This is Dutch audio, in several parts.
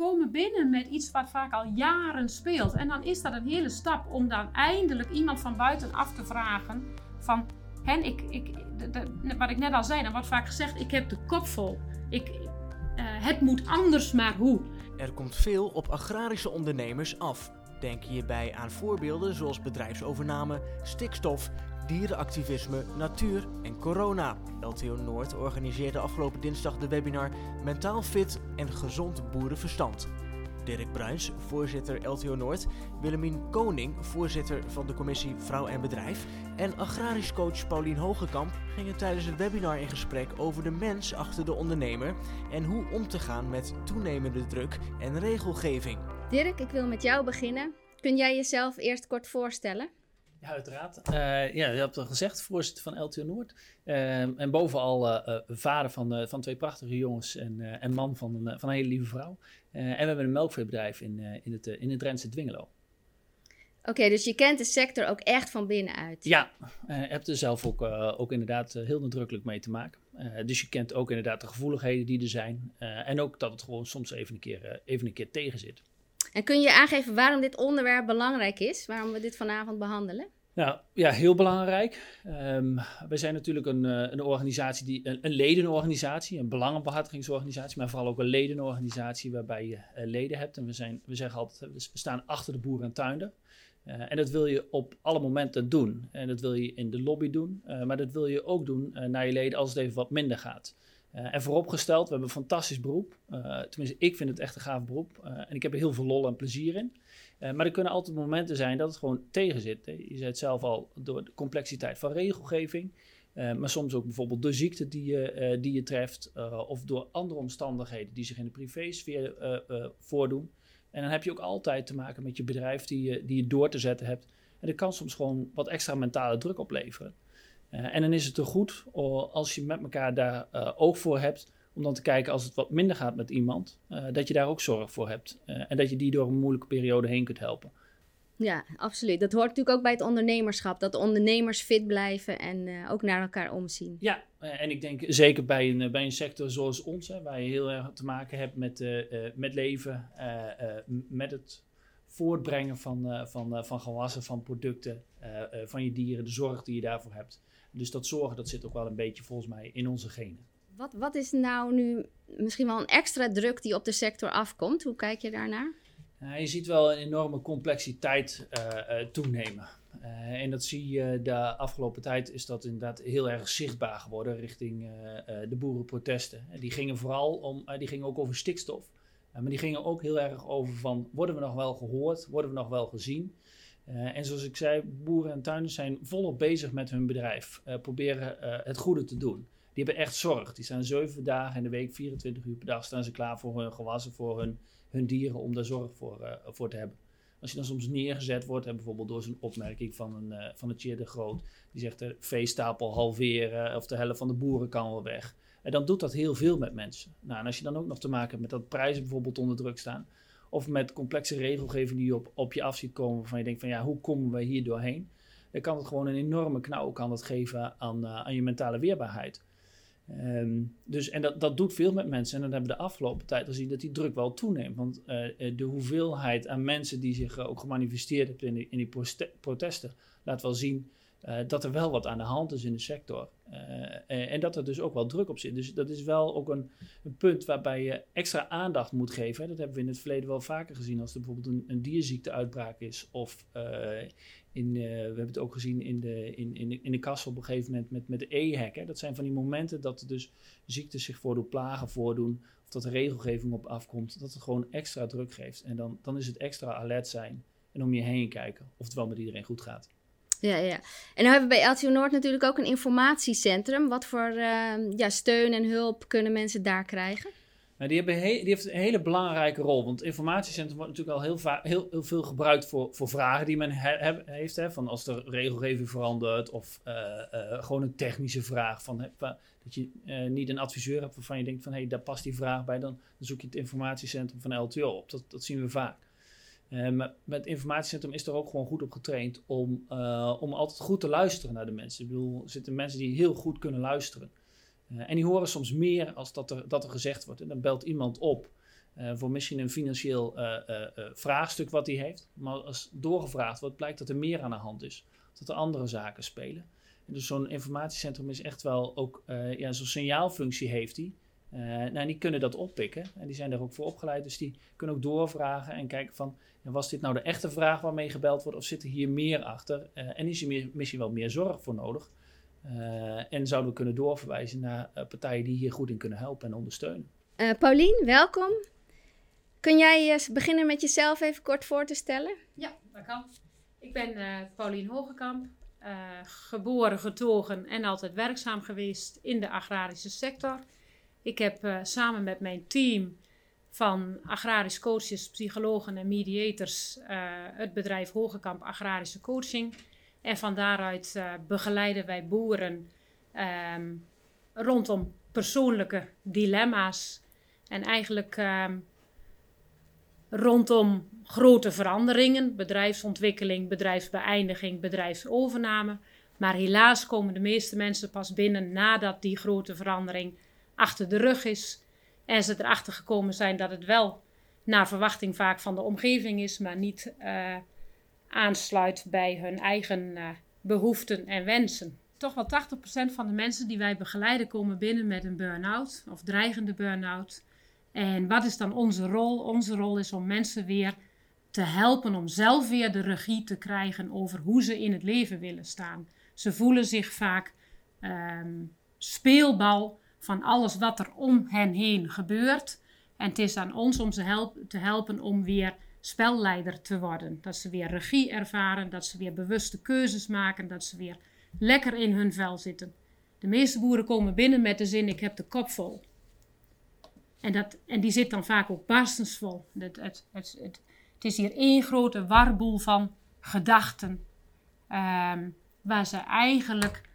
komen binnen met iets wat vaak al jaren speelt. En dan is dat een hele stap om dan eindelijk iemand van buitenaf te vragen van... Hen, ik, ik, wat ik net al zei, dan wordt vaak gezegd, ik heb de kop vol. Ik, uh, het moet anders, maar hoe? Er komt veel op agrarische ondernemers af. Denk hierbij aan voorbeelden zoals bedrijfsovername, stikstof, dierenactivisme, natuur en corona. LTO Noord organiseerde afgelopen dinsdag de webinar Mentaal fit en gezond boerenverstand. Dirk Bruins, voorzitter LTO Noord, Willemien Koning, voorzitter van de commissie Vrouw en Bedrijf en agrarisch coach Paulien Hogekamp gingen tijdens het webinar in gesprek over de mens achter de ondernemer en hoe om te gaan met toenemende druk en regelgeving. Dirk, ik wil met jou beginnen. Kun jij jezelf eerst kort voorstellen? Ja, uiteraard. Uh, ja, je hebt al gezegd, voorzitter van LTO Noord. Uh, en bovenal uh, vader van, van twee prachtige jongens en, en man van een, van een hele lieve vrouw. en we hebben een melkveebedrijf in, in, het, in het Drentse Dwingelo. Oké, dus je kent de sector ook echt van binnenuit? Ja, je hebt er zelf ook, ook inderdaad heel nadrukkelijk mee te maken. dus je kent ook inderdaad de gevoeligheden die er zijn. en ook dat het gewoon soms even een keer, even een keer tegen zit. En kun je aangeven waarom dit onderwerp belangrijk is, waarom we dit vanavond behandelen? Nou, ja, heel belangrijk. Um, wij zijn natuurlijk een, eh, een organisatie, die, een, ledenorganisatie, een belangenbehartigingsorganisatie, maar vooral ook een ledenorganisatie waarbij je uh, leden hebt. En we, zijn, we zeggen altijd, we staan achter de boeren en tuinder. En dat wil je op alle momenten doen. En dat wil je in de lobby doen, maar dat wil je ook doen naar je leden als het even wat minder gaat. Uh, en vooropgesteld, we hebben een fantastisch beroep. Uh, tenminste, ik vind het echt een gaaf beroep. Uh, en ik heb er heel veel lol en plezier in. maar er kunnen altijd momenten zijn dat het gewoon tegen zit. Je zei zelf al, door de complexiteit van regelgeving. maar soms ook bijvoorbeeld door ziekte die je, die je treft. of door andere omstandigheden die zich in de privésfeer voordoen. En dan heb je ook altijd te maken met je bedrijf die je, die je door te zetten hebt. En dat kan soms gewoon wat extra mentale druk opleveren. Uh, en dan is het er goed als je met elkaar daar uh, oog voor hebt, om dan te kijken als het wat minder gaat met iemand, uh, dat je daar ook zorg voor hebt. en dat je die door een moeilijke periode heen kunt helpen. Ja, absoluut. Dat hoort natuurlijk ook bij het ondernemerschap. Dat de ondernemers fit blijven en ook naar elkaar omzien. Ja, en ik denk zeker bij een, bij een sector zoals ons, hè, waar je heel erg te maken hebt met, met leven, met het voortbrengen van, van, van gewassen, van producten, van je dieren, de zorg die je daarvoor hebt. Dus dat zorgen, dat zit ook wel een beetje volgens mij in onze genen. Wat, wat is nou nu misschien wel een extra druk die op de sector afkomt? Hoe kijk je daarnaar? je ziet wel een enorme complexiteit uh, uh, toenemen. Uh, en dat zie je de afgelopen tijd is dat inderdaad heel erg zichtbaar geworden richting de boerenprotesten. En die gingen vooral om, die gingen ook over stikstof. maar die gingen ook heel erg over van, worden we nog wel gehoord? Worden we nog wel gezien? Uh, en zoals ik zei, boeren en tuinders zijn volop bezig met hun bedrijf. Uh, proberen uh, het goede te doen. Die hebben echt zorg. Die staan zeven dagen in de week, 24 uur per dag, staan ze klaar voor hun gewassen, voor hun, hun dieren, om daar zorg voor, voor te hebben. Als je dan soms neergezet wordt, bijvoorbeeld door zo'n opmerking van een, Tjeer de Groot, die zegt de veestapel halveren of de helft van de boeren kan wel weg. En dan doet dat heel veel met mensen. Nou, en als je dan ook nog te maken hebt met dat prijzen bijvoorbeeld onder druk staan, of met complexe regelgeving die je op, op je af ziet komen, waarvan je denkt van ja, hoe komen we hier doorheen? Dan kan het gewoon een enorme knauw kan dat geven aan, uh, aan je mentale weerbaarheid. Um, dus, en dat, dat doet veel met mensen. En dan hebben we de afgelopen tijd gezien dat die druk wel toeneemt. Want uh, de hoeveelheid aan mensen die zich ook gemanifesteerd hebben in die, in die protesten, laat wel zien uh, dat er wel wat aan de hand is in de sector. Uh, en dat er dus ook wel druk op zit. Dus dat is wel ook een, een punt waarbij je extra aandacht moet geven. Dat hebben we in het verleden wel vaker gezien. Als er bijvoorbeeld een, een dierziekteuitbraak is. Of in, we hebben het ook gezien in de, in, in, in de kast op een gegeven moment met, met de e-hack. Dat zijn van die momenten dat er dus ziektes zich voordoen, plagen voordoen. Of dat er regelgeving op afkomt. Dat het gewoon extra druk geeft. En dan, dan is het extra alert zijn. En om je heen kijken of het wel met iedereen goed gaat. Ja, ja. En dan hebben we bij LTO Noord natuurlijk ook een informatiecentrum. Wat voor uh, ja, steun en hulp kunnen mensen daar krijgen? Nou, die, hebben die heeft een hele belangrijke rol. Want het informatiecentrum wordt natuurlijk al heel, heel, heel veel gebruikt voor, voor vragen die men he heeft. Hè, van als de regelgeving verandert of uh, uh, gewoon een technische vraag. Van, dat je uh, niet een adviseur hebt waarvan je denkt van hé, hey, daar past die vraag bij. Dan, dan zoek je het informatiecentrum van LTO op. Dat, dat zien we vaak. Uh, maar met het informatiecentrum is er ook gewoon goed op getraind om, uh, om altijd goed te luisteren naar de mensen. Ik bedoel, er zitten mensen die heel goed kunnen luisteren. Uh, en die horen soms meer als dat er, dat er gezegd wordt. En dan belt iemand op voor misschien een financieel vraagstuk wat hij heeft. Maar als doorgevraagd wordt, blijkt dat er meer aan de hand is. Dat er andere zaken spelen. En dus zo'n informatiecentrum is echt wel ook, ja, zo'n signaalfunctie heeft hij. Nou, die kunnen dat oppikken en die zijn daar ook voor opgeleid. Dus die kunnen ook doorvragen en kijken van, was dit nou de echte vraag waarmee gebeld wordt of zit er hier meer achter? en is er misschien wel meer zorg voor nodig? Uh, en zouden we kunnen doorverwijzen naar uh, partijen die hier goed in kunnen helpen en ondersteunen. Uh, Paulien, welkom. Kun jij beginnen met jezelf even kort voor te stellen? Ja, dat kan. Ik ben Paulien Hogekamp, geboren, getogen en altijd werkzaam geweest in de agrarische sector. Ik heb samen met mijn team van agrarisch coaches, psychologen en mediators het bedrijf Hogekamp Agrarische Coaching en van daaruit uh, begeleiden wij boeren ehm, rondom persoonlijke dilemma's. En eigenlijk ehm, rondom grote veranderingen, bedrijfsontwikkeling, bedrijfsbeëindiging, bedrijfsovername. Maar helaas komen de meeste mensen pas binnen nadat die grote verandering achter de rug is. En ze erachter gekomen zijn dat het wel naar verwachting vaak van de omgeving is, maar niet uh, aansluit bij hun eigen uh, behoeften en wensen. Toch wel 80% van de mensen die wij begeleiden komen binnen met een burn-out of dreigende burn-out. En wat is dan onze rol? Onze rol is om mensen weer te helpen om zelf weer de regie te krijgen over hoe ze in het leven willen staan. Ze voelen zich vaak um, speelbal van alles wat er om hen heen gebeurt. En het is aan ons om ze te helpen om weer spelleider te worden. Dat ze weer regie ervaren, dat ze weer bewuste keuzes maken, dat ze weer lekker in hun vel zitten. De meeste boeren komen binnen met de zin: ik heb de kop vol. En, dat, en die zit dan vaak ook barstensvol. Het, het, het, het, is hier één grote warboel van gedachten. Um, waar ze eigenlijk,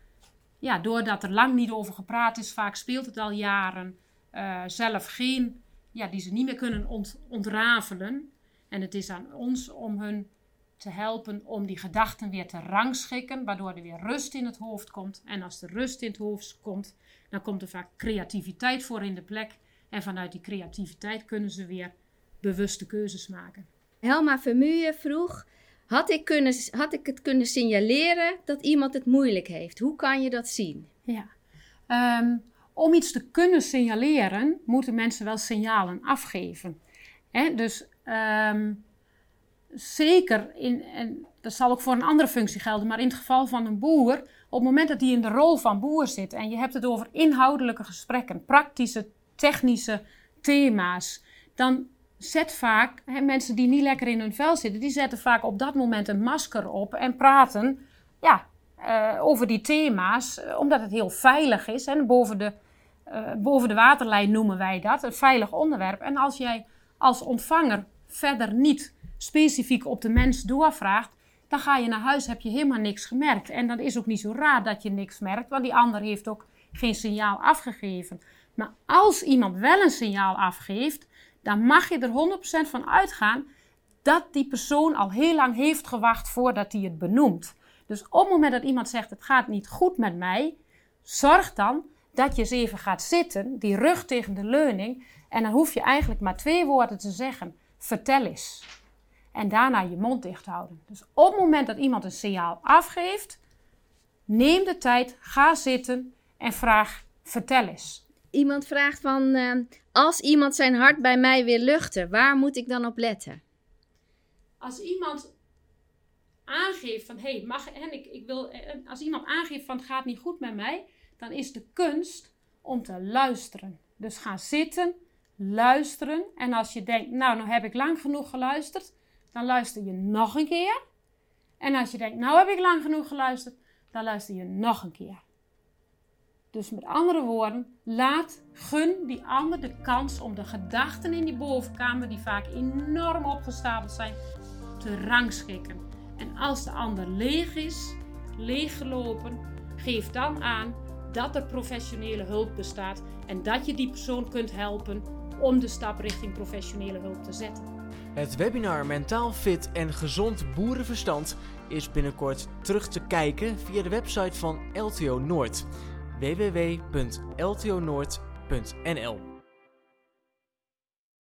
ja, doordat er lang niet over gepraat is, vaak speelt het al jaren, uh, zelf geen, ja, die ze niet meer kunnen ont, ontrafelen. En het is aan ons om hun te helpen om die gedachten weer te rangschikken, waardoor er weer rust in het hoofd komt. En als er rust in het hoofd komt, dan komt er vaak creativiteit voor in de plek. En vanuit die creativiteit kunnen ze weer bewuste keuzes maken. Helma Vermuyen vroeg: had ik, kunnen, had ik het kunnen signaleren dat iemand het moeilijk heeft? Hoe kan je dat zien? Ja. Um, om iets te kunnen signaleren, moeten mensen wel signalen afgeven. Hè? Dus um, zeker, in, en dat zal ook voor een andere functie gelden, maar in het geval van een boer, op het moment dat hij in de rol van boer zit en je hebt het over inhoudelijke gesprekken, praktische, technische thema's, dan zet vaak hè, mensen die niet lekker in hun vel zitten, die zetten vaak op dat moment een masker op en praten ja, uh, over die thema's, uh, omdat het heel veilig is. En boven de, uh, boven de waterlijn noemen wij dat, een veilig onderwerp. En als jij als ontvanger verder niet specifiek op de mens doorvraagt, dan ga je naar huis, heb je helemaal niks gemerkt. En dan is ook niet zo raar dat je niks merkt, want die ander heeft ook geen signaal afgegeven. Maar als iemand wel een signaal afgeeft, dan mag je er 100% van uitgaan dat die persoon al heel lang heeft gewacht voordat hij het benoemt. Dus op het moment dat iemand zegt: Het gaat niet goed met mij, zorg dan dat je eens even gaat zitten, die rug tegen de leuning, en dan hoef je eigenlijk maar twee woorden te zeggen: Vertel eens en daarna je mond dicht houden. Dus op het moment dat iemand een signaal afgeeft, neem de tijd, ga zitten en vraag: vertel eens. Iemand vraagt van: uh, als iemand zijn hart bij mij wil luchten, waar moet ik dan op letten? Als iemand aangeeft van: hey, mag en ik, ik wil, eh, als iemand aangeeft van: het gaat niet goed met mij, dan is de kunst om te luisteren. Dus ga zitten, luisteren. En als je denkt: nou, nou heb ik lang genoeg geluisterd, dan luister je nog een keer. En als je denkt, nou heb ik lang genoeg geluisterd, dan luister je nog een keer. Dus met andere woorden, laat, gun die ander de kans om de gedachten in die bovenkamer, die vaak enorm opgestapeld zijn, te rangschikken. En als de ander leeg is, leeggelopen, geef dan aan dat er professionele hulp bestaat en dat je die persoon kunt helpen om de stap richting professionele hulp te zetten. Het webinar Mentaal Fit en Gezond Boerenverstand is binnenkort terug te kijken via de website van LTO Noord www.ltonoord.nl